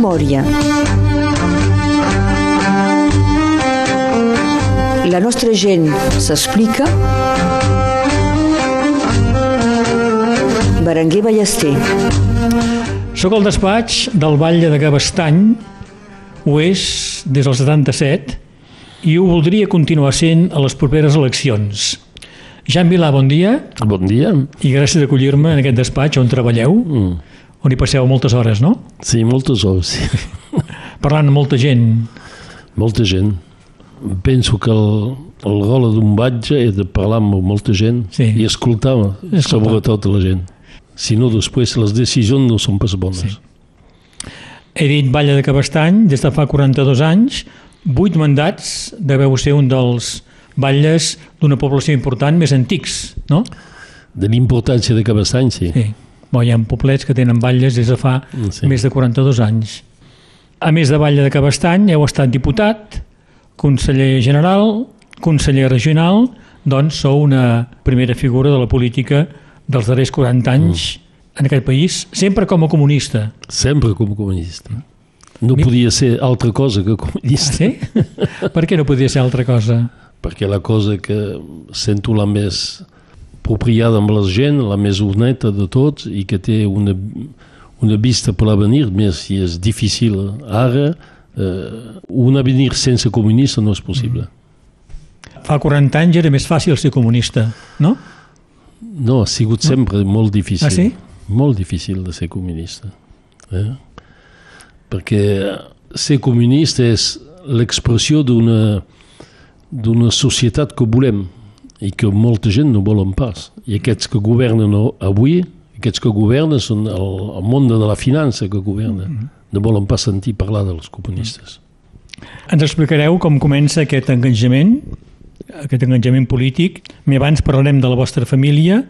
memòria. La nostra gent s'explica. Berenguer Ballester. Soc al despatx del Batlle de Gavestany, ho és des del 77, i ho voldria continuar sent a les properes eleccions. Jan Vilà, bon dia. Bon dia. I gràcies d'acollir-me en aquest despatx on treballeu, mm. On hi passeu moltes hores, no? Sí, moltes hores, sí. Parlant amb molta gent. Molta gent. Penso que el, el rol d'un batge és de parlar amb molta gent sí. i escoltar, escoltar, sobretot la gent. Si no, després les decisions no són pas bones. Sí. He dit Batlle de Cabestany des de fa 42 anys, 8 mandats, deveu ser un dels batlles d'una població important més antics, no? De l'importància de Cabestany, sí. sí. Bon, hi ha poblets que tenen batlles des de fa sí. més de 42 anys. A més de batlle de Cabestany, heu estat diputat, conseller general, conseller regional, doncs sou una primera figura de la política dels darrers 40 anys mm. en aquest país, sempre com a comunista. Sempre com a comunista. No Mi... podia ser altra cosa que comunista. Ah, sí? per què no podia ser altra cosa? Perquè la cosa que sento la més apropiada amb la gent, la més honeta de tots i que té una, una vista per l'avenir, més si és difícil ara, eh, un avenir sense comunista no és possible. Mm. Fa 40 anys era més fàcil ser comunista, no? No, ha sigut sempre no? molt difícil. Ah, sí? Molt difícil de ser comunista. Eh? Perquè ser comunista és l'expressió d'una d'una societat que volem i que molta gent no volen pas. I aquests que governen avui, aquests que governen són el, el món de la finança que governa. Mm -hmm. No volen pas sentir parlar dels comunistes. Ens explicareu com comença aquest engajament aquest enganjament polític. Més abans parlarem de la vostra família.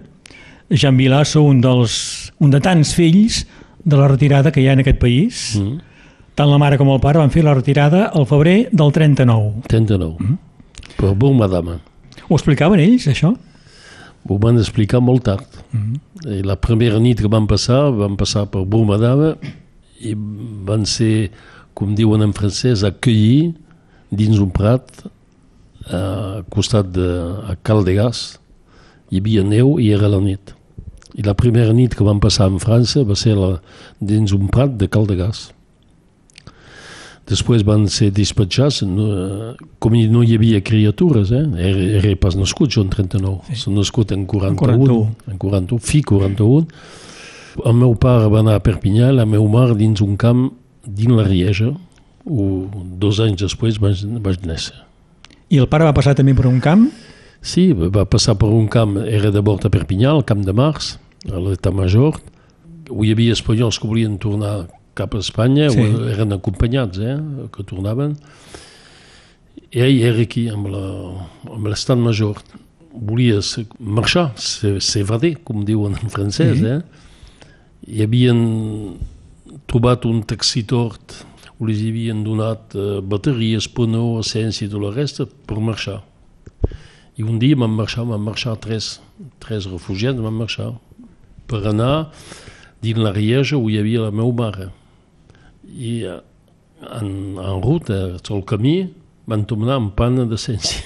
Jean Vilà sou un, dels, un de tants fills de la retirada que hi ha en aquest país. Mm. Tant la mare com el pare van fer la retirada al febrer del 39. 39. Mm. Però bon madama. Ho explicaven ells, això? Ho van explicar molt tard. Mm -hmm. I la primera nit que van passar, van passar per Bourmadama i van ser, com diuen en francès, acollir dins un prat al costat de a Cal de Gas hi havia neu i era la nit. I la primera nit que vam passar en França va ser la, dins un prat de Cal de Gas. Després van ser despatxats, no, com no hi havia criatures, eh? era, era pas nascut jo en 39, sí. nascut en 41, 41. en 41, fi 41. El meu pare va anar a Perpinyà, la meva mare dins un camp dins la Rieja, o dos anys després vaig, vaig néixer. I el pare va passar també per un camp? Sí, va passar per un camp, era de a Perpinyà, el camp de Mars, a l'Etat Major, hi havia espanyols que volien tornar cap a Espanya, sí. eren acompanyats, eh, que tornaven. I ell era aquí, amb l'estat major. Volia marxar, s'evadir, com diuen en francès. Sí. Eh? I havien trobat un taxitort li havien donat eh, bateries, ponó, essència i tot la resta per marxar. I un dia vam marxar, vam marxar tres, tres refugiats, vam marxar per anar dins la Rieja on hi havia la meva mare. I en, en ruta, al camí, van tornar amb pana d'essència.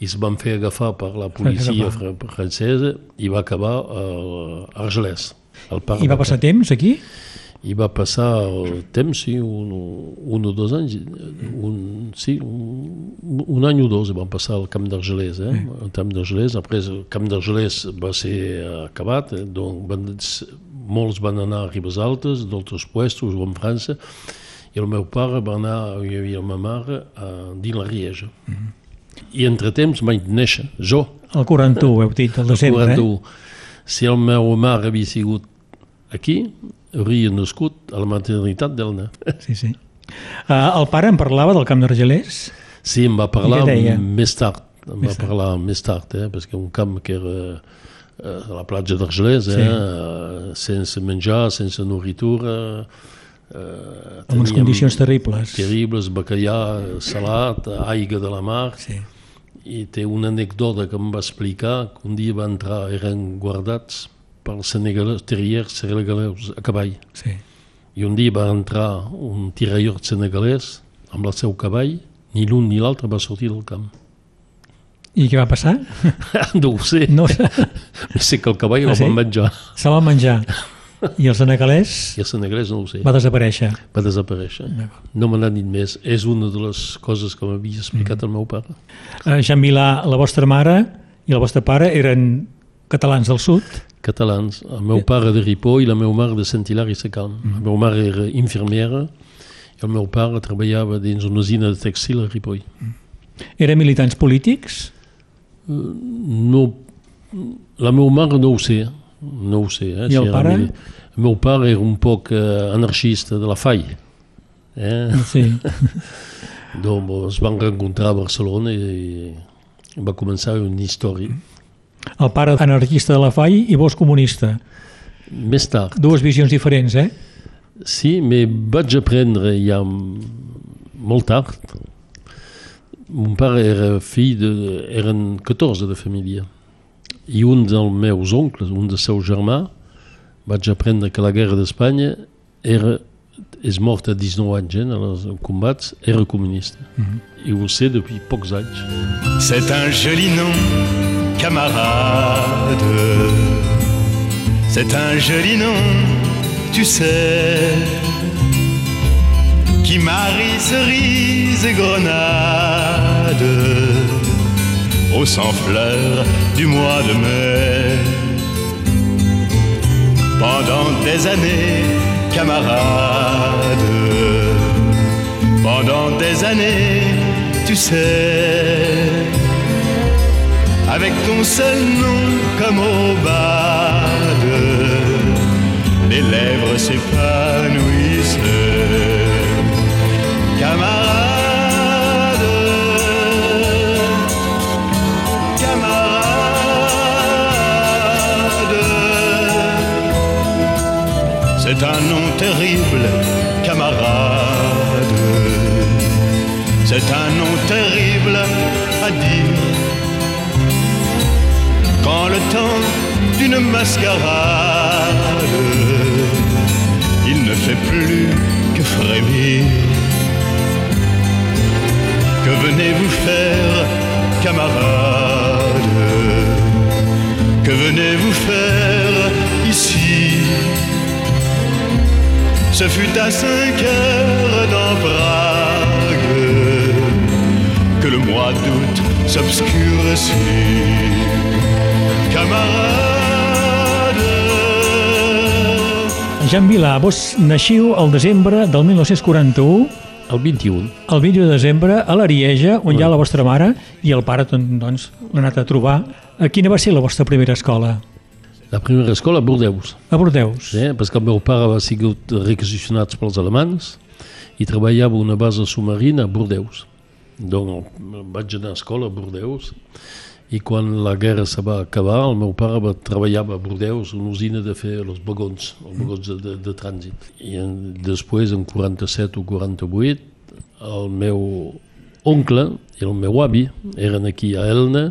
I es van fer agafar per la policia francesa i va acabar a Argelès. I va passar temps aquí? I va passar el temps, sí, un, un o dos anys, un, sí, un, un any o dos van passar al Camp d'Argelès, eh? Sí. el Camp d'Argelès, després el Camp d'Argelès va ser acabat, eh? donc van, molts van anar a Ribes Altes, d'altres puestos o en França, i el meu pare va anar, hi havia la meva mare, a, dins la Rieja. Mm -hmm. I entre temps vaig néixer, jo. El 41, heu dit, el desembre, el 41. eh? Si el meu mare havia sigut aquí, hauria nascut a la maternitat d'Elna. Sí, sí. Uh, el pare em parlava del camp d'Argelers? Sí, em va parlar més tard. Em més va tard. parlar més tard, eh, perquè un camp que era uh, a la platja d'Argelers, eh, sí. uh, sense menjar, sense nourritura... Uh, amb unes condicions terribles. Terribles, bacallà, salat, aigua de la mar. Sí. I té una anècdota que em va explicar que un dia va entrar, eren guardats pels senegaleus, terriers senegaleus a cavall. Sí. I un dia va entrar un tirailleur senegalès amb el seu cavall, ni l'un ni l'altre va sortir del camp. I què va passar? no ho sé. No, sé que el cavall Ah, el sí? van menjar. se va menjar. I el senegalès I el senegalès no ho sé. va desaparèixer. va desaparèixer. No me n'ha dit més. És una de les coses que m'havia explicat el meu pare. Eh, Jean Milà, la vostra mare i el vostre pare eren catalans del sud. Catalans. El meu pare de Ripoll i la meva mare de Sant Hilari Sacalm. La meva mare era infermera i el meu pare treballava dins una usina de textil a Ripoll. Eren militants polítics? No, la meva mare no ho sé. No ho sé. Eh, I el era pare? mili- El meu pare era un poc eh, anarquista de la FAI. Eh? Sí. Donc, es van rencontrar a Barcelona i, i va començar una història. El pare anarquista de la FAI i vos comunista. Més tard, Dues visions diferents, eh? sí, me vaig aprendre ja molt tard. Mon pare era fill de... eren 14 de família. I un dels meus oncles, un dels seus germà, vaig aprendre que la guerra d'Espanya era és mort a 19 anys eh, en els combats, era comunista. I ho sé depuis pocs anys. C'est un joli nom, camarade. C'est un joli nom, tu sais, qui marie cerises et grenades au sang fleur du mois de mai. Pendant des années, camarade, pendant des années, tu sais, avec ton seul nom comme aubade, les il ne fait plus que frémir. Que venez-vous faire, camarade? Que venez-vous faire ici? Ce fut à cinq heures Jean Milà, vos naixiu el desembre del 1941, El 21. el 20 de desembre, a l'Arieja, on hi ha la vostra mare, i el pare, doncs, l'ha anat a trobar. A quina va ser la vostra primera escola? La primera escola a Bordeus. A Bordeus. Sí, perquè el meu pare va sigut requisicionat pels alemans i treballava una base submarina a Bordeus. Donc vaig anar a escola a Bordeus i quan la guerra se va acabar el meu pare va treballar a Bordeus una usina de fer els vagons, els vagons de, de, de trànsit. I en, després, en 47 o 48, el meu oncle i el meu avi eren aquí a Elna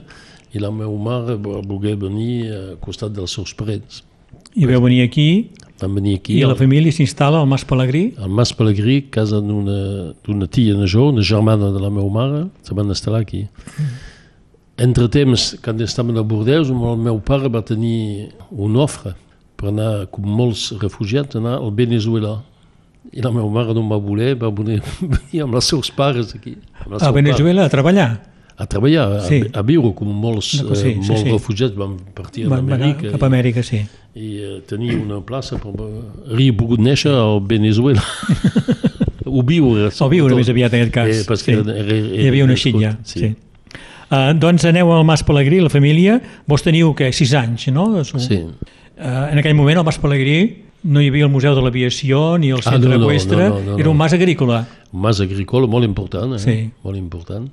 i la meva mare va voler venir al costat dels seus parents. I veu venir aquí, Van venir aquí i la família s'instal·la al Mas Pelegrí. al Mas Pelegrí, casa d'una tia major, una germana de la meva mare, se van instal·lar aquí. Entre temps, quan estàvem a Bordeus, el meu pare va tenir una ofre per anar, com molts refugiats, anar al Venezuela. I la meva mare no em va voler, va voler venir amb els seus pares aquí. amb A Venezuela, a treballar. pare. A treballar, Sí. a, a viure, com molts, sí, eh, sí, molts sí. refugiats van partir a Va, va anar Amèrica. cap a Amèrica, sí. i eh, tenia una plaça per hauria pogut néixer al Venezuela o viure O viure més aviat en aquest cas. eh, perquè sí. era, era, era, Hi havia una ja. sí. Sí. Uh, doncs aneu al Mas Pelegrí, la família. Vos teniu, què, sis anys, no? sí. Uh, en aquell moment al Mas Pelegrí no hi havia el Museu de l'Aviació ni el Ah, Centre no, no, Eqüestre, no, no, no, era un no. mas agrícola. un mas agrícola molt important eh? Sí. molt important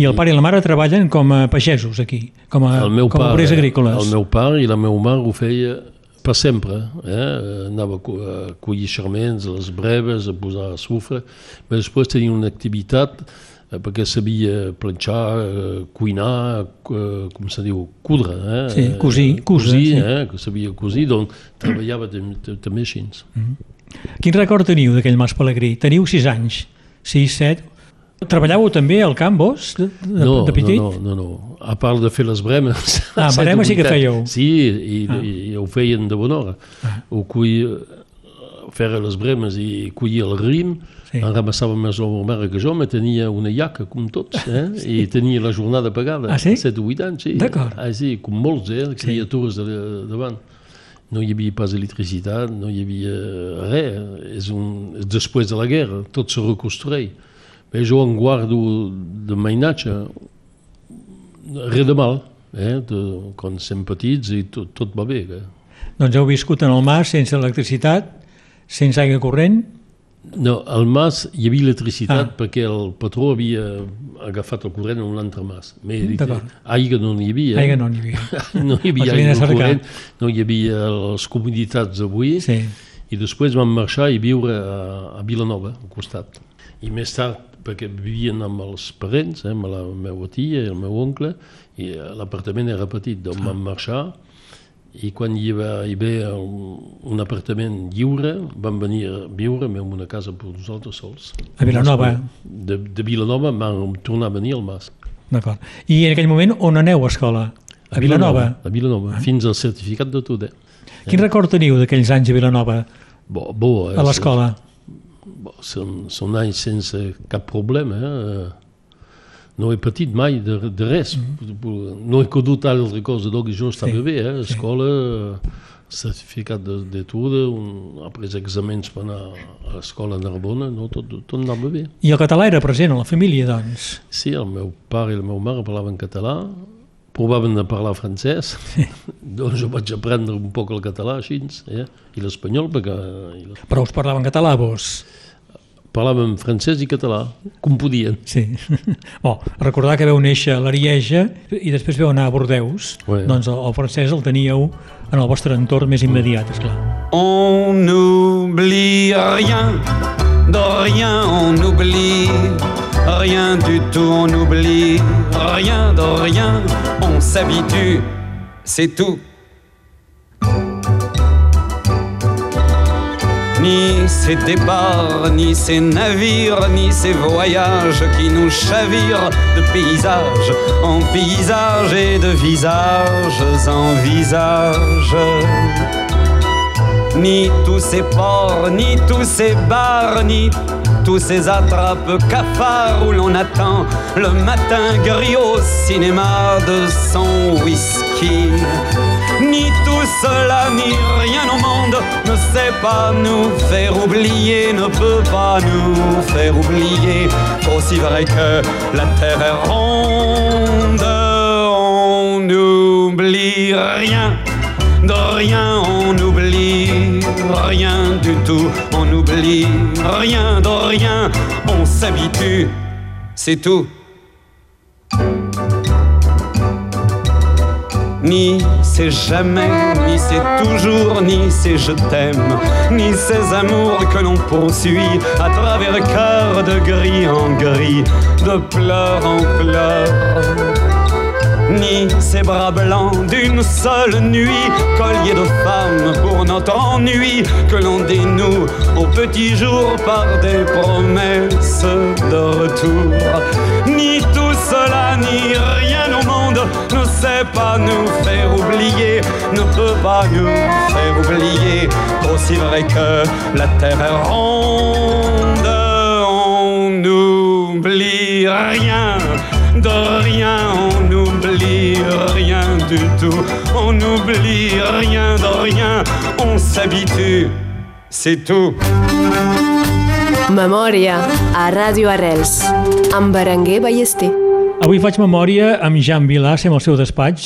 I el pare i la mare treballen com a pagesos aquí, com a, el meu com a pare, obrers agrícoles. el meu pare i la meva mare ho feia per sempre eh? anava a, collir xerments, les breves a posar a sufre però després tenia una activitat perquè sabia planxar, eh, cuinar, eh, com se diu, cudre. Eh? Sí, cosir, cosir, cosir sí. eh? que sabia cosir, doncs treballava tam- tam- també així. Quin record teniu d'aquell Mas Pelegrí? Teniu 6 anys, 6, 7... Treballàveu també al camp, vos, de, de, no, de petit? no, no, no, no. A part de fer les bremes... Ah, bremes sí que fèieu. Sí, i, ah. i, ho feien de bona hora. Ah. Ho cuia, fer les bremes i collir el rim, Sí. en ramassava més la meva mare que jo, me tenia una iaca, com tots, eh? sí. i tenia la jornada pagada. Ah, sí? 7 o 8 anys, sí. D'acord. Ah, sí, com molts, eh? Criatures de, davant. No hi havia pas electricitat, no hi havia res. És un, és després de la guerra, tot se reconstrueix. Bé, jo en guardo de mainatge res de mal, eh? de, quan som petits i tot, tot va bé. Eh? Doncs heu viscut en el mas sense electricitat, sense aigua corrent, No, al mas hi havia electricitat Ah. ah. perquè el patró havia agafat el corrent en un altre mas. M'he dit, D'acord. aigua no n'hi havia. aigua no n'hi havia. no hi havia aigua cercar. corrent, no hi havia les comunitats d'avui. Sí. I després vam marxar i viure a, a Vilanova, al costat. I més tard, perquè vivien amb els parents, eh, amb la meva tia i el meu oncle, i eh, l'apartament era petit, doncs vam marxar, i quan hi va haver un, un apartament lliure, vam venir a viure en una casa per nosaltres sols. A Vilanova. De, de Vilanova vam tornar a venir al Mas. D'acord. I en aquell moment on aneu a escola? A Vilanova. A Vilanova, ah. fins al certificat de tot, eh? Quin record teniu d'aquells anys a Vilanova, Bo, bo, eh? a l'escola? Són, són anys sense cap problema. Eh? No he patit mai de, de res. Mm -hmm. No he conegut altra cosa, doncs jo estava Sí, sí. bé. Eh? Escola, certificat de- d'etude, un- après exàmens per anar a l'escola a Narbona, no, tot, tot anava bé. I el català era present a la família, doncs? Sí, el meu pare i la meva mare parlaven català, provaven de parlar francès, doncs jo vaig aprendre un poc el català així, eh? i l'espanyol, perquè l'es- Però us parlaven català, vos? Parlàvem francès i català, com podien. Sí. Bon, recordar que veu néixer a l'Arieja i després veu anar a Bordeus. Ouais. Doncs el, el francès el teníeu en el vostre entorn més immediat, esclar. On n'oublie rien, de rien on oublie, rien du tout on oublie, rien de rien on s'habitue, c'est tout. Ni ces départs, ni ces navires, ni ces voyages qui nous chavirent de paysage en paysage et de visage en visage ni tous ces ports, ni tous ces bars, ni tous ces attrapes cafards où l'on attend le matin gris au cinéma de son whisky. Ni tout cela, ni rien au monde ne sait pas nous faire oublier, ne peut pas nous faire oublier. Qu'aussi vrai que la terre est ronde, on n'oublie rien. De rien on oublie, rien du tout. On oublie, rien de rien. On s'habitue, c'est tout. Ni c'est jamais, ni c'est toujours, ni c'est je t'aime, ni ces amours que l'on poursuit à travers cœur de gris en gris, de pleurs en pleurs ni ces bras blancs d'une seule nuit, collier de femmes pour notre ennui, que l'on dénoue au petit jour par des promesses de retour. Ni tout cela, ni rien ne sait pas nous faire oublier, ne peut pas nous faire oublier, aussi vrai que la terre est ronde, on n'oublie rien de rien, on n'oublie rien du tout, on n'oublie rien de rien, on s'habitue, c'est tout. Memòria a Ràdio Arrels amb Berenguer Ballester. Avui faig memòria amb Jan Vilà, som al seu despatx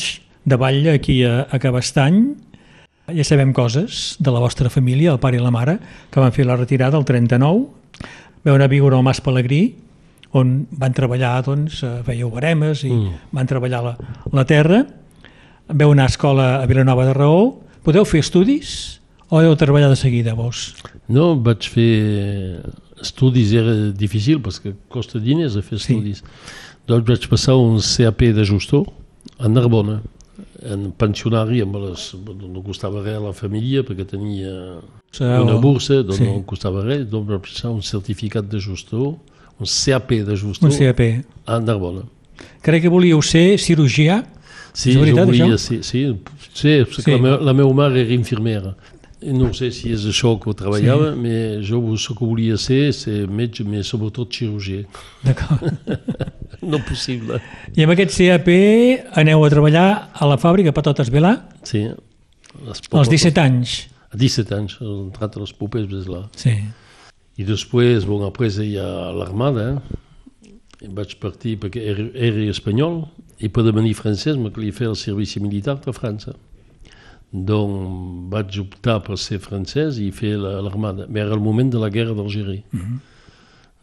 de Batlle, aquí a, a Cabestany. Ja sabem coses de la vostra família, el pare i la mare, que van fer la retirada el 39. Veu anar a viure al Mas Pelegrí, on van treballar, doncs, eh, fèieu baremes i mm. van treballar la, la terra. Veu anar a escola a Vilanova de Raó. Podeu fer estudis o heu treballat de seguida, vos? No, vaig fer estudis, era difícil perquè costa diners a fer Sí. estudis. Doncs vaig passar un CAP de gestor a Narbona, en pensionari, amb les, no costava res a la família perquè tenia una borsa, doncs sí. no costava res, doncs vaig passar un certificat de gestor, un CAP de gestor Un CAP. a Narbona. Crec que volíeu ser cirurgià. Sí, És veritat, jo volia, això? sí, sí, sí, Sí. La, meva, la meva mare era infermera. No sé si és això que ho treballava, sí. però jo el que volia ser, ser metge, però sobretot cirurgià. D'acord. No possible. I amb aquest CAP aneu a treballar a la fàbrica Patates Vilà Sí. Als 17 anys. A 17 anys, he entrat a les popes des là. Sí. I després, bon, après hi ha l'armada, eh? vaig partir perquè era, era espanyol i per devenir francès me calia fer el servici militar a França. Donc vaig optar per ser francès i fer la- l'armada. La, era el moment de la guerra d'Algèria. Mm -hmm.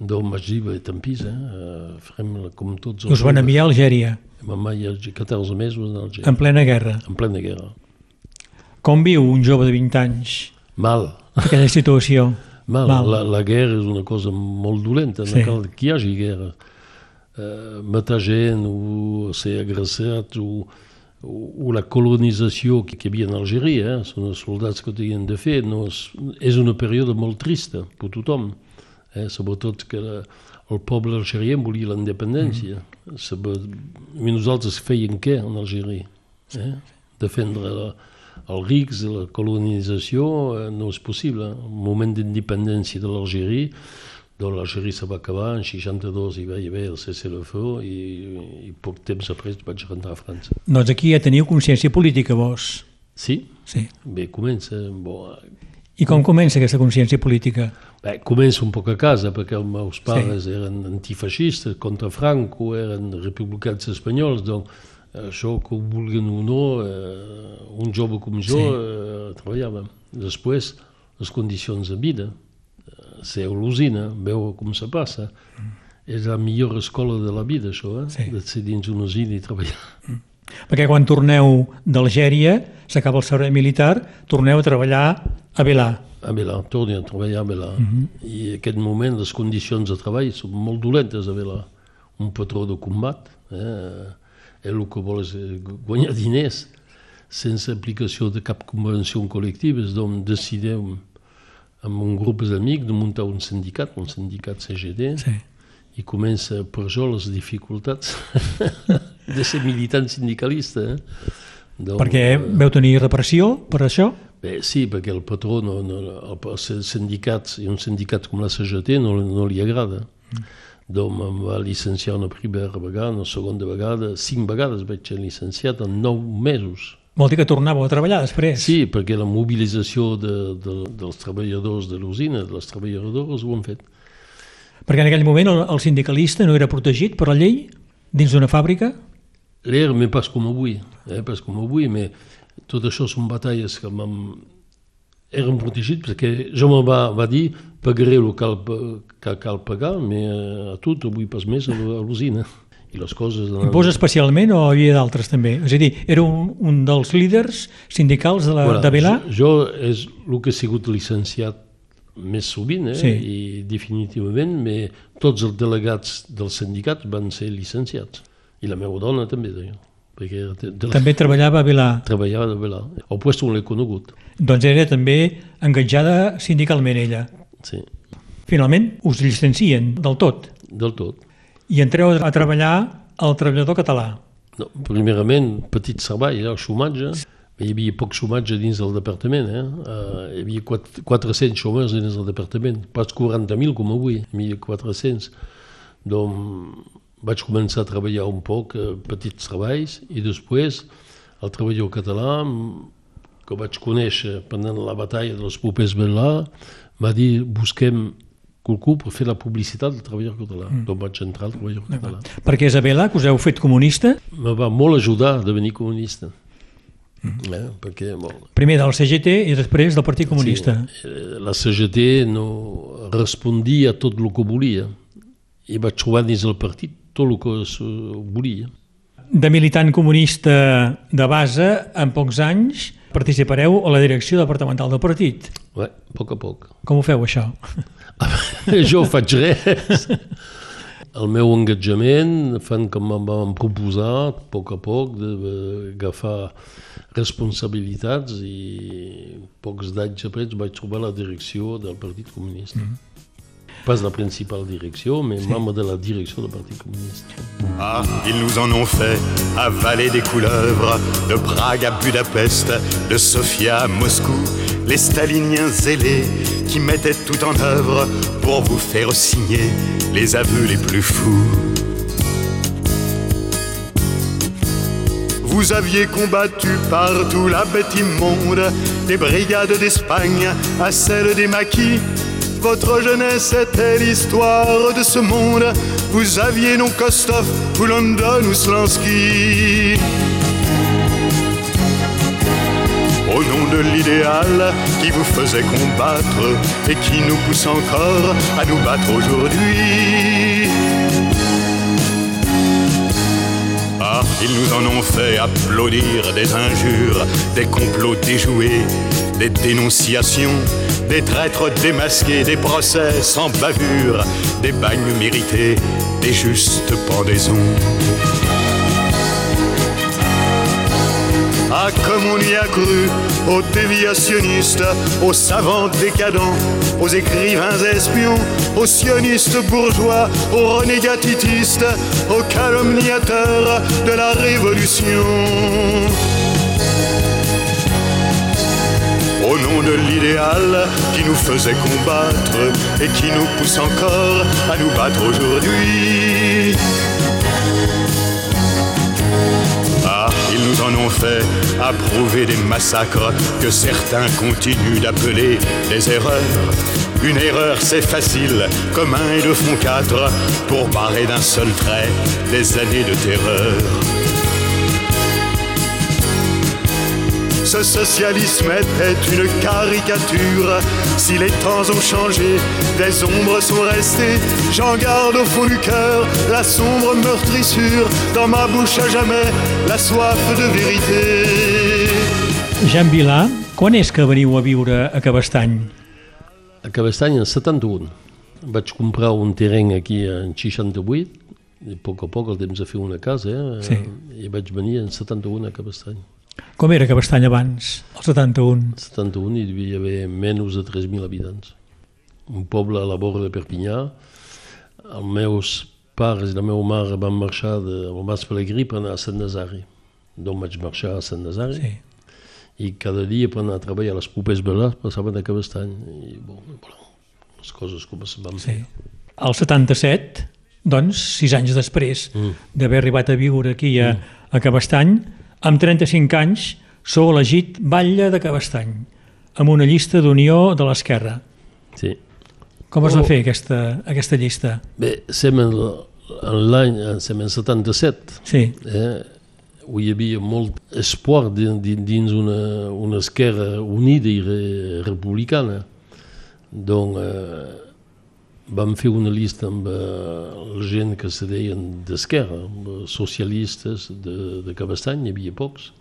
Dir, bé, tant pis, eh? eh, farem com tots els... Us van enviar a Algèria, Ma mare ja 14 mesos en Algèria, en plena guerra. en plena guerra. Com viu un jove de 20 anys Mal. aquella situació? Mal, Mal. La, la guerra és una cosa molt dolenta, Sí. no cal que hi hagi guerra. Uh, matar gent o ser agressat o, o, la colonització que, que hi havia en Algèria, eh? són els soldats que ho tenien de fer, no és, és una període molt trista per tothom, eh? sobretot que el poble algerià volia la independència. Mm. I nosaltres feien què en Algèria? Eh? Defendre la, els rics, la colonització, eh, no és possible. El moment d'independència de l'Algèria, doncs l'Algèria se va acabar, en 62 hi va haver el cessez-le-feu i, i poc temps després vaig rentrar a França. Doncs aquí ja teniu consciència política, vos. Sí, Sí. bé, comença... Bo, I com comença aquesta consciència política? bé, comença un poc a casa, perquè els meus pares sí. eren antifeixistes contra Franco, eren republicans espanyols, doncs això que ho vulguin o no, eh, un jove com jo Sí. eh, treballava. Després, les condicions de vida, eh, ser a l'usina, veure com se passa, és la millor escola de la vida, això, eh? Sí. de ser dins una usina i treballar. Perquè quan torneu d'Algèria, s'acaba el servei militar, torneu a treballar a Vilà. a Vilà, torni a treballar a Vilà. I en aquest moment les condicions de treball són molt dolentes a Vilà. Un patró de combat, eh? el que vol és guanyar diners sense aplicació de cap convenció col·lectiva, doncs decidem amb un grup d'amics de muntar un sindicat, un sindicat CGD, Sí. i comença per això les dificultats de ser militant sindicalista. Eh? Perquè eh, veu tenir repressió per això? Bé, sí, perquè el patró, no, no, el, els sindicats, i un sindicat com la CGT no, no li agrada. Mm. Donc em va licenciar una primera vegada, una segona vegada, cinc vegades vaig ser licenciat en nou mesos. Vol dir que tornàveu a treballar després? Sí, perquè la mobilització de, de, dels treballadors de l'usina, de les treballadores, ho han fet. Perquè en aquell moment el, el sindicalista no era protegit per la llei dins d'una fàbrica? L'era, mais pas com avui, eh, pas com avui, mais tot això són batalles que m'han eren protegits perquè jo me va, va dir pagaré el que cal, que cal pagar, però a tot, avui pas més a l'usina. I les coses... I vos especialment o hi havia d'altres també? És a dir, era un, un dels líders sindicals de, la, Voilà, de Vilà? Jo, jo és el que he sigut licenciat més sovint, eh? Sí. i definitivament, però tots els delegats dels sindicats van ser licenciats. I la meva dona també, deia, perquè era de, de la, També treballava a Vilà. treballava de Vilà. Al puesto on l'he conegut. Doncs era també engatjada sindicalment ella. Sí, Finalment us llicencien del tot del tot. i entreu a treballar al treballador català. No, primerament, petit treball, eh, el xomatge. Hi havia poc xomatge dins del departament. Eh? Uh, hi havia quatre- 400 xomers dins del departament, pas 40.000 com avui, hi havia 400. Doncs vaig començar a treballar un poc, eh, petits treballs, i després el treballador català, mm, que vaig conèixer pendant la batalla dels popers Belà, va dir busquem qualcú per fer la publicitat del treballador català. Mm. Doncs vaig entrar al treballador català. Perquè és a Vilà que us heu fet comunista, Me va molt ajudar a devenir comunista. Eh? Perquè, bon, primer del CGT i després del Partit Comunista. Sí, eh, la CGT no respondia a tot el que volia i vaig trobar dins el partit tot el que es eh, volia. De militant comunista de base, en pocs anys, participareu a la direcció departamental del partit. Bé, a poc a poc. Com ho feu, això? jo faig res. El meu engatjament fan com em vam proposar, a poc a poc, d'agafar responsabilitats i pocs d'anys després vaig trobar la direcció del Partit Comunista. Mm -hmm. Pas la principale direction, mais membre de la direction du Parti communiste. Ah, ils nous en ont fait avaler des couleuvres, de Prague à Budapest, de Sofia à Moscou, les staliniens zélés qui mettaient tout en œuvre pour vous faire signer les aveux les plus fous. Vous aviez combattu partout la bête immonde, des brigades d'Espagne à celles des maquis, votre jeunesse était l'histoire de ce monde. Vous aviez non Kostov ou London ou Slansky. Au nom de l'idéal qui vous faisait combattre et qui nous pousse encore à nous battre aujourd'hui. Ah, ils nous en ont fait applaudir des injures, des complots déjoués, des dénonciations des traîtres démasqués, des procès sans bavure, des bagnes mérités, des justes pendaisons. Ah, comme on y a cru, aux déviationnistes, aux savants décadents, aux écrivains espions, aux sionistes bourgeois, aux renégatitistes, aux calomniateurs de la Révolution. De l'idéal qui nous faisait combattre et qui nous pousse encore à nous battre aujourd'hui. Ah, ils nous en ont fait approuver des massacres que certains continuent d'appeler des erreurs. Une erreur, c'est facile, comme un et deux font quatre, pour barrer d'un seul trait des années de terreur. Ce socialisme était une caricature. Si les temps ont changé, des ombres sont restées. J'en garde au fond du cœur la sombre meurtrissure. Dans ma bouche à jamais, la soif de vérité. Jean Vilà, quan és que veniu a viure a Cabestany? A Cabestany en 71. Vaig comprar un terreny aquí en 68 i a poc a poc el temps de fer una casa eh? sí. i vaig venir en 71 a Cabestany. Com era Cabestany abans, el 71? 71 hi devia haver menys de 3.000 habitants. Un poble a la vora de Perpinyà. Els meus pares i la meva mare van marxar de Mas Pelegrí per anar a Sant Nazari. D'on vaig marxar a Sant Nazari. Sí. I cada dia per anar a treballar a les propers velars passaven a Cabestany. I, bon, bueno, les coses com es van fer. Sí. El 77, doncs, sis anys després mm. d'haver arribat a viure aquí a, mm. a Cabestany, amb 35 anys, sou elegit batlle de Cabestany, amb una llista d'unió de l'esquerra. Sí. Com es va oh. fer aquesta, aquesta llista? Bé, sem en l'any sem en 77. Sí. Eh, hi havia molt espoir dins una, una esquerra unida i re, republicana. Donc, eh, vam fer una llista amb eh, la gent que se deien d'esquerra, socialistes de, de Cabestany, hi havia pocs,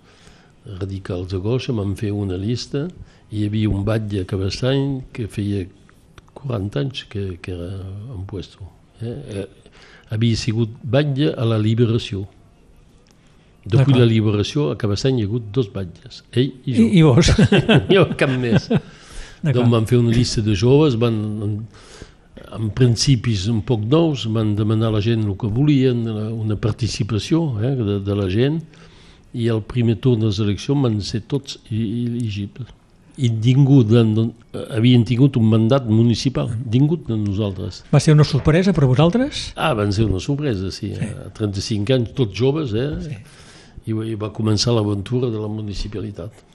radicals de goixa, vam fer una llista, i hi havia un batlle a Cabestany que feia 40 anys que, que era en puesto. Eh? eh havia sigut batlle a la Liberació. Després la Liberació, a Cabestany hi ha hagut dos batlles, ell i jo. I, i vos? jo cap més. Doncs vam fer una llista de joves, van en principis un poc nous, van demanar a la gent el que volien, una participació eh, de, de la gent, i al primer torn de les eleccions van ser tots elegibles. I ningú de, havien tingut un mandat municipal, ningú de nosaltres. Va ser una sorpresa per a vosaltres? Ah, van ser una sorpresa, sí. sí. A 35 anys, tots joves, eh? Sí. I, I va començar l'aventura de la municipalitat.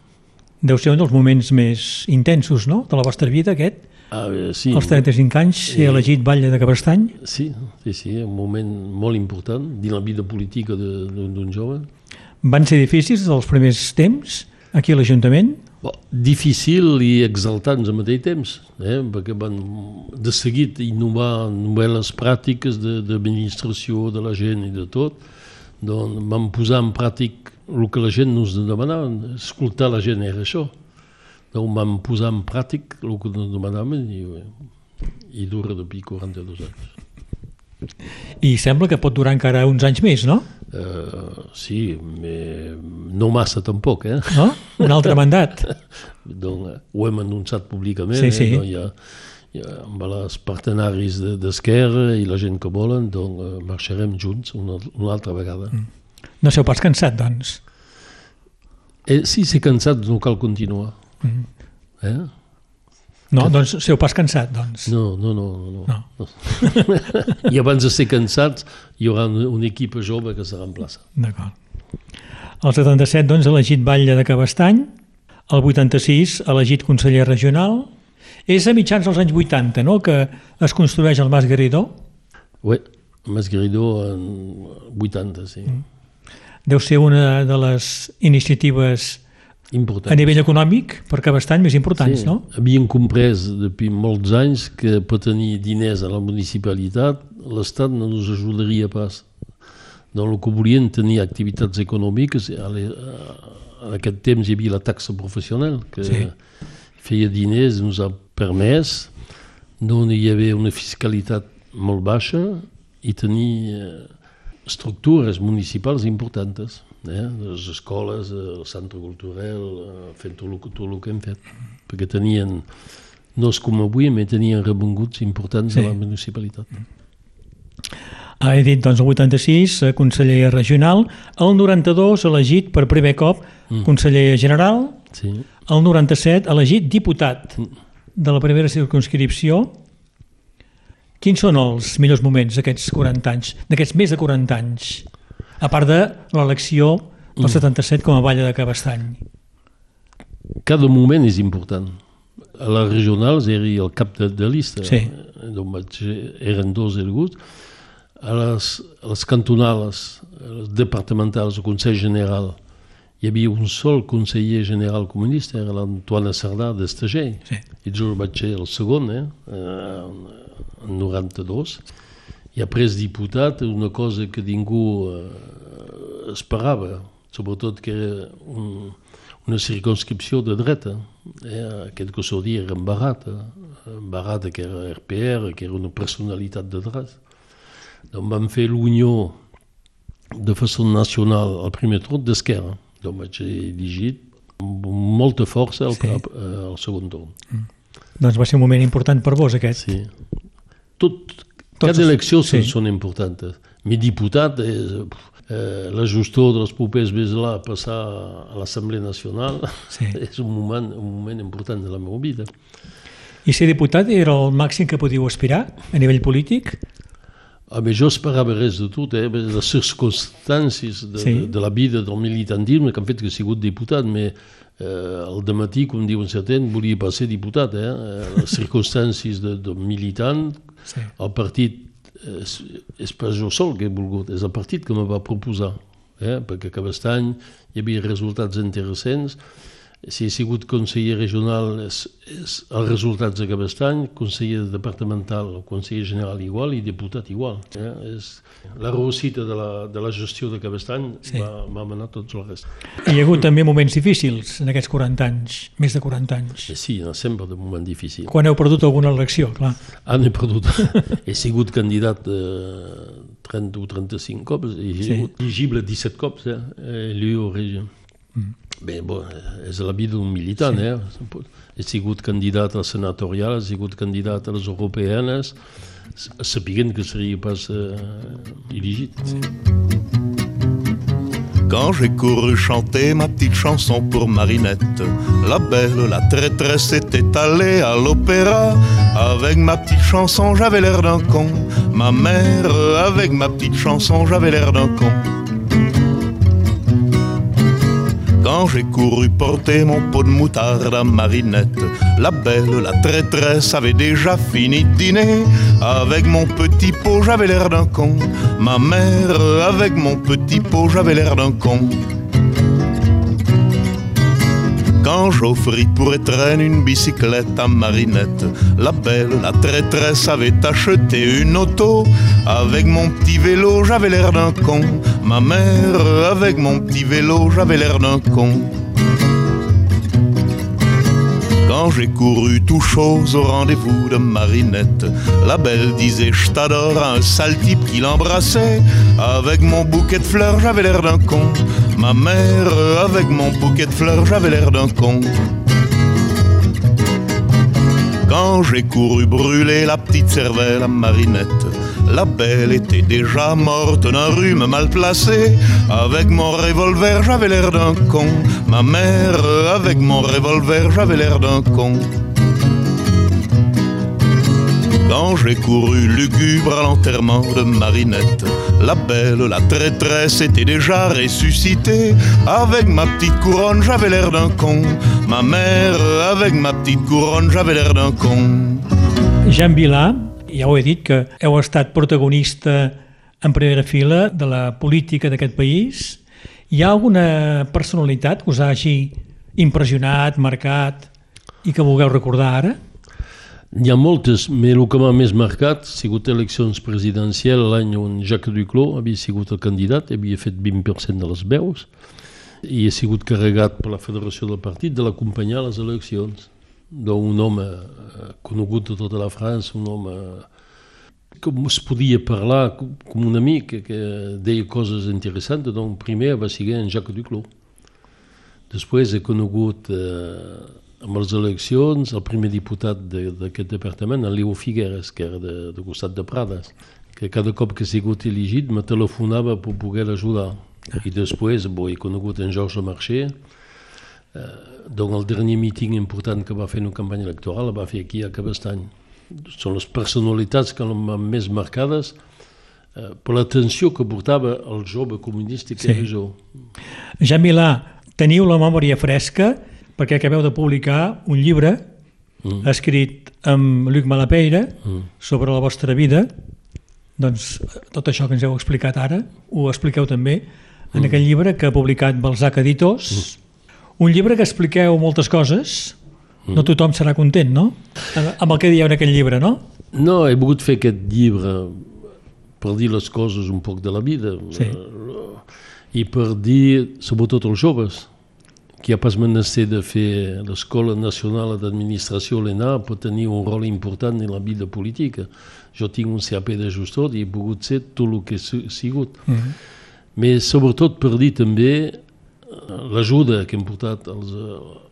Deu ser un dels moments més intensos, no?, de la vostra vida, aquest? Ah, sí. Als 35 anys ser elegit batlle de Cabestany? Sí, sí, sí, un moment molt important dins la vida política d'un jove. Van ser difícils els primers temps aquí a l'Ajuntament? Difícil i exaltants al mateix temps, eh? perquè van de seguit innovar novel·les pràctiques d'administració de, de la gent i de tot, doncs van posar en pràctic el que la gent ens demanava, escoltar la gent era això. Donc vam posar en pràctic el que ens demanaven i, i dura depuis 42 anys. I sembla que pot durar encara uns anys més, no? Uh, sí, me... no massa tampoc, eh? No? Un altre mandat. doncs, ho hem anunciat públicament, sí, sí. eh? doncs hi ha, hi ha, amb els partenaris d'Esquerra de, i la gent que volen, doncs marxarem junts una, una altra vegada. Mm. No sou pas cansat, doncs? Eh, sí, ser cansat no cal continuar. Mm. Eh? No, doncs sou pas cansat, doncs. No, no, no. no. no. I abans de ser cansats hi haurà un, equip jove que serà en plaça. D'acord. El 77, doncs, elegit batlle de Cabestany. El 86, elegit conseller regional. És a mitjans dels anys 80, no?, que es construeix el Mas Garridó. Oui, Mas Garridó en 80, sí. Mm. Deu ser una de les iniciatives Important. A nivell econòmic, per Cabestany, més importants, sí. no? Havien comprès depuis molts anys que per tenir diners a la municipalitat l'Estat no ens ajudaria pas. Doncs el que volien tenir activitats econòmiques, en aquest temps hi havia la taxa professional, que sí. feia diners, ens ha permès, no hi havia una fiscalitat molt baixa i tenir estructures municipals importants eh? les escoles, el centre cultural, eh, fent tot el, tot el que hem fet, perquè tenien, no és com avui, però tenien rebenguts importants sí. a la municipalitat. Ha dit, doncs, el 86, eh, conseller regional, el 92, elegit per primer cop mm. conseller general, sí. el 97, elegit diputat mm. de la primera circunscripció. Quins són els millors moments d'aquests 40 anys, d'aquests més de 40 anys? A part de l'elecció del 77 com a Valla de Cabestany. Cada moment és important. A les regionals era el cap de, de llista, sí. doncs eren dos eleguts. A les, a les cantonales, a les departamentals, el Consell General, hi havia un sol conseller general comunista, era l'Antoine Sardà d'Estager, sí. i jo vaig ser el segon, eh, en 92 i ha pres diputat una cosa que ningú eh, esperava, sobretot que era un, una circunscripció de dreta, eh? aquest que s'ho dir era en Barata, en Barata que era RPR, que era una personalitat de dret. Donc vam fer l'unió de façon nacional al primer torn d'esquerra, donc vaig elegit amb molta força al, sí. cap, eh, al segon torn. Mm. Doncs va ser un moment important per vos aquest. Sí. Tot, tots Cada elecció sí. són importants. Mi diputat és eh, la gestor dels propers mesos a passar a l'Assemblea Nacional sí. és un moment, un moment important de la meva vida. I ser diputat era el màxim que podíeu aspirar a nivell polític? Ah, bé, jo esperava res de tot, eh? les circumstàncies de, sí. de, de la vida del militantisme que han fet que he sigut diputat, però eh, al matí, com diuen certain, volia pas ser diputat. Eh? Les circumstàncies de, de militant, sí. el partit és, és pas jo sol que he volgut, és el partit que me va proposar, eh? perquè aquest any hi havia resultats interessants, si he sigut conseller regional és, és els resultats d'aquest any, conseller departamental o conseller general igual i diputat igual. Eh? És la reussita de la, de la gestió d'aquest any sí. va, va manar tots el rest. Hi ha hagut també moments difícils en aquests 40 anys, més de 40 anys. Sí, sempre de moments difícils. Quan heu perdut alguna elecció, clar. Ah, n'he perdut. he sigut candidat eh, 30 o 35 cops, he sigut sí. elegible 17 cops, eh? Liu Regió. Mm. Bé, bo, és la vida d'un militant, sí. eh? He sigut candidat a senatorial, he sigut candidat a les europeanes, sapiguent que seria pas eh, elegit. Sí. Quand j'ai couru chanter ma petite chanson pour Marinette, la belle, la traîtresse était allée à l'opéra. Avec ma petite chanson, j'avais l'air d'un con. Ma mère, avec ma petite chanson, j'avais l'air d'un con. J'ai couru porter mon pot de moutarde à Marinette, la belle, la traîtresse avait déjà fini de dîner. Avec mon petit pot, j'avais l'air d'un con. Ma mère, avec mon petit pot, j'avais l'air d'un con. Quand Geoffrey pourrait traîner une bicyclette à Marinette, la belle, la traîtresse avait acheté une auto. Avec mon petit vélo, j'avais l'air d'un con. Ma mère, avec mon petit vélo, j'avais l'air d'un con. Quand j'ai couru tout chose au rendez-vous de Marinette, la belle disait je t'adore à un sale type qui l'embrassait. Avec mon bouquet de fleurs, j'avais l'air d'un con. Ma mère, avec mon bouquet de fleurs, j'avais l'air d'un con. Quand j'ai couru brûler la petite cervelle à Marinette, la belle était déjà morte d'un rhume mal placé. Avec mon revolver, j'avais l'air d'un con. Ma mère, avec mon revolver, j'avais l'air d'un con. Quand j'ai couru lugubre à l'enterrement de Marinette, la belle, la traîtresse était déjà ressuscitée. Avec ma petite couronne, j'avais l'air d'un con. Ma mère, avec ma petite couronne, j'avais l'air d'un con. Jean Vilà, ja ho he dit, que heu estat protagonista en primera fila de la política d'aquest país. Hi ha alguna personalitat que us hagi impressionat, marcat i que vulgueu recordar ara? N'hi ha moltes, però el que m'ha més marcat ha sigut eleccions presidencials l'any on Jacques Duclos havia sigut el candidat, havia fet 20% de les veus i ha sigut carregat per la federació del partit de l'acompanyar a les eleccions. Donc, un home eh, conegut de tota la França, un home com es podia parlar com un amic que deia coses interessants, doncs primer va ser en Jacques Duclos. Després he conegut eh, amb les eleccions el primer diputat d'aquest departament, el Leo Figueres, que era de, de costat de Prades, que cada cop que he sigut elegit me telefonava per poder ajudar. I després bo, he conegut en Georges Marché, eh, doncs el dernier míting important que va fer en una campanya electoral el va fer aquí a Cabestany. Són les personalitats que m'han més marcades eh, per l'atenció que portava el jove comunista que sí. era jo. Jean Milà, teniu la memòria fresca perquè acabeu de publicar un llibre mm. escrit amb Luc Malapeira mm. sobre la vostra vida doncs tot això que ens heu explicat ara ho expliqueu també en mm. aquell llibre que ha publicat Balzac Editors mm. un llibre que expliqueu moltes coses mm. no tothom serà content, no? amb el que dieu en aquell llibre, no? No, he volgut fer aquest llibre per dir les coses un poc de la vida sí. i per dir sobretot als joves que ha pas menester de fer l'Escola Nacional d'Administració, l'ENA, pot tenir un rol important en la vida política. Jo tinc un CAP de gestor i he pogut ser tot el que he sigut. Mm -hmm. Però sobretot per dir també l'ajuda que hem portat als,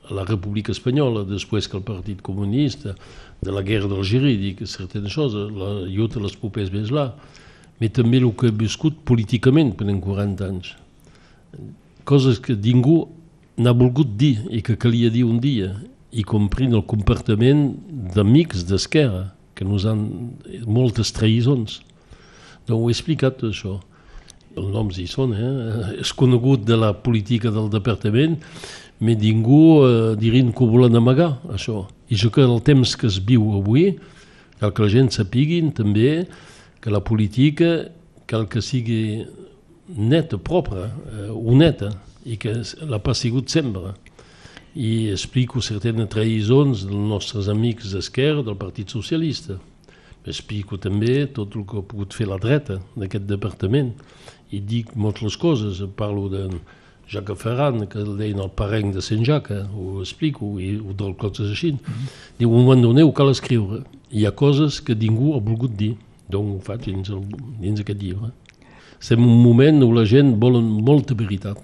a la República Espanyola després que el Partit Comunista, de la guerra d'Algèria, dic certaines coses, l'ajuda a les popers més là, però també el que he viscut políticament per 40 anys. Coses que ningú n'ha volgut dir i que calia dir un dia i comprint el comportament d'amics d'esquerra que nos han moltes traïsons doncs ho he explicat tot això. Els noms hi són eh? és conegut de la política del departament però ningú eh, dirien que ho volen amagar això. I jo que el temps que es viu avui cal que la gent sapiguin també que la política cal que sigui neta, propra, eh, honeta i que l'ha pas sigut sempre. I explico certaines traïsons dels nostres amics d'esquerra del Partit Socialista. Explico també tot el que ha pogut fer la dreta d'aquest departament i dic moltes coses. Parlo de Jacques Ferran, que el deien el parenc de Sant Jacques, ho explico, i ho del coses així. Mm -hmm. Diu, un moment donat ho cal escriure. Hi ha coses que ningú ha volgut dir, doncs ho faig dins, el, dins aquest llibre. Estem un moment on la gent vol molta veritat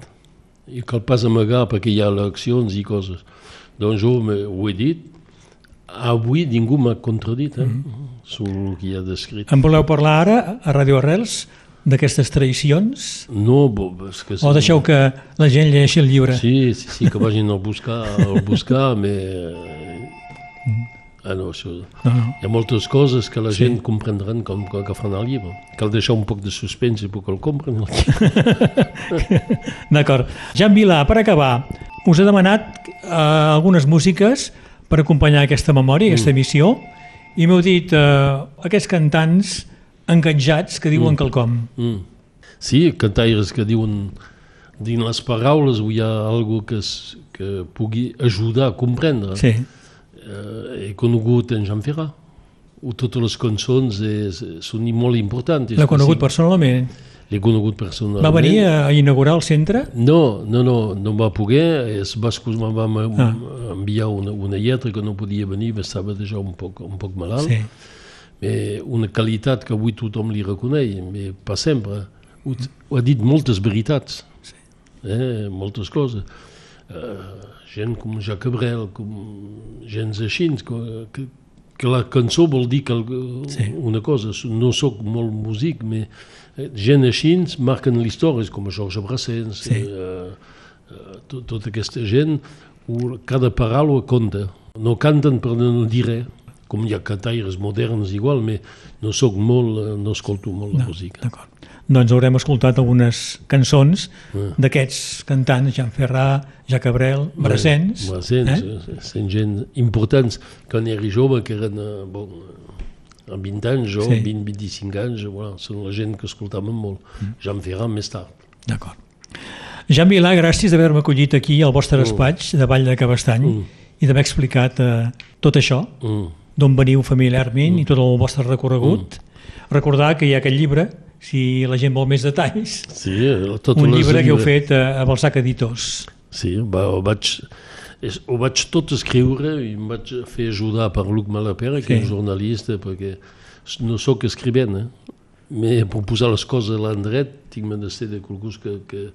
i cal pas amagar perquè hi ha eleccions i coses. Doncs jo ho he dit, avui ningú m'ha contradit eh, mm -hmm. sobre el que hi ha descrit. En voleu parlar ara a Radio Arrels d'aquestes traïcions? No, és que... O deixeu que la gent llegeixi el llibre? Sí, sí, sí que vagin a buscar, a buscar, però... Mm. Ah, no, això... No, no. Hi ha moltes coses que la sí. gent comprendran com, com que fan el llibre. Cal deixar un poc de suspens perquè el compren. D'acord. Jan Vilà, per acabar, us he demanat uh, algunes músiques per acompanyar aquesta memòria, mm. aquesta emissió, i m'heu dit uh, aquests cantants enganjats que diuen mm. quelcom. Mm. Sí, cantaires que diuen dins les paraules hi ha algo que, es, que pugui ajudar a comprendre. Sí. Eh, he conegut en Jean Ferrat, o totes les cançons és, són molt importants. L'ha conegut personalment? L'he conegut personalment. Va venir a inaugurar el centre? No, no, no, no va poder. Els bascos em van ah. enviar una, una lletra que no podia venir, estava ja un poc, un poc malalt. Sí. Eh, una qualitat que avui tothom li reconeix, però per sempre. Ho, ho ha dit moltes veritats, sí. eh, moltes coses. Uh, gent com Jacques Cabrel, com gens així, que, que, que la cançó vol dir que, sí. una cosa, no sóc molt músic, però eh, gent així marquen l'història, com Georges Brassens, sí. eh, eh, tot, tota aquesta gent, cada paraula compta. No canten per no dir res, com hi ha cantaires moderns igual, però no sóc molt, eh, no escolto molt no, la música. D'acord doncs haurem escoltat algunes cançons ah. d'aquests cantants, Jean Ferrà, Jacques Cabrel, Brassens. Brassens, eh? sent gent importants, quan era jove, que eren eh, bon, amb 20 anys, jo, sí. 20-25 anys, voilà, són la gent que escoltaven molt. Mm. Jean Ferrà més tard. D'acord. Jean Vilà, gràcies d'haver-me acollit aquí al vostre mm. despatx de Vall de Cabestany mm. i d'haver explicat eh, tot això, mm. d'on veniu familiarment mm. i tot el vostre recorregut. Mm. Recordar que hi ha aquest llibre si la gent vol més detalls. Sí, tot un llibre que heu fet a, a Balsac Editors. Sí, va, ho, vaig, és, ho vaig tot escriure i em vaig fer ajudar per Luc Malapera, que sí. és jornalista, perquè no sóc escrivent, eh? Però per posar les coses a l'endret tinc menester de qualcú que, que,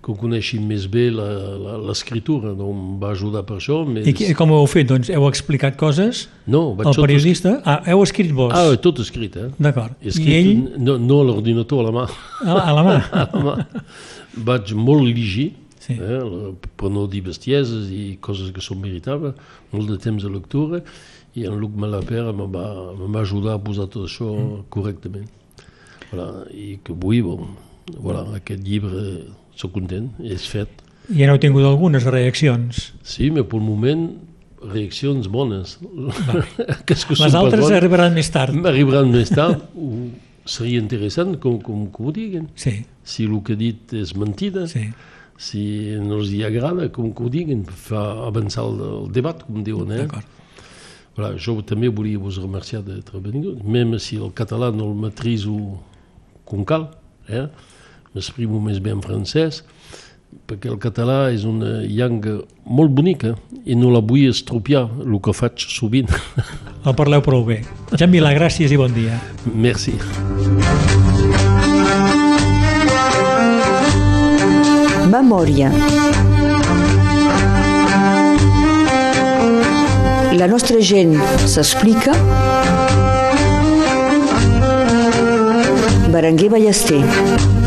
que coneixin més bé l'escriptura, no em va ajudar per això. Més... I com ho heu fet? Doncs heu explicat coses no, vaig al periodista? Es... Ah, heu escrit vos? Ah, tot escrit, eh? D'acord. I ell? No, no a l'ordinador, a la mà. Ah, a la mà? a la mà. Vaig molt llegir, sí. eh, per no dir bestieses i coses que són veritables, molt de temps de lectura, i en Luc Malapera me va, va ajudar a posar tot això mm. correctament. Voilà, I que avui, bon, voilà, aquest llibre sóc content, és fet. I ja n'heu tingut algunes reaccions? Sí, però pel moment reaccions bones. que que Les altres bones, arribaran més tard. Arribaran més tard. seria interessant com, com, com ho diguin. Sí. Si el que he dit és mentida, sí. si no els hi agrada, com que ho diguin, fa avançar el, el debat, com diuen. Eh? D'acord. Voilà, jo també volia vos remerciar d'être venut, même si el català no el matriso com cal, eh? m'exprimo més bé en francès, perquè el català és una llengua molt bonica i no la vull estropiar, el que faig sovint. El parleu prou bé. Jan Milà, gràcies i bon dia. Merci. Memòria. La nostra gent s'explica. Berenguer Ballester.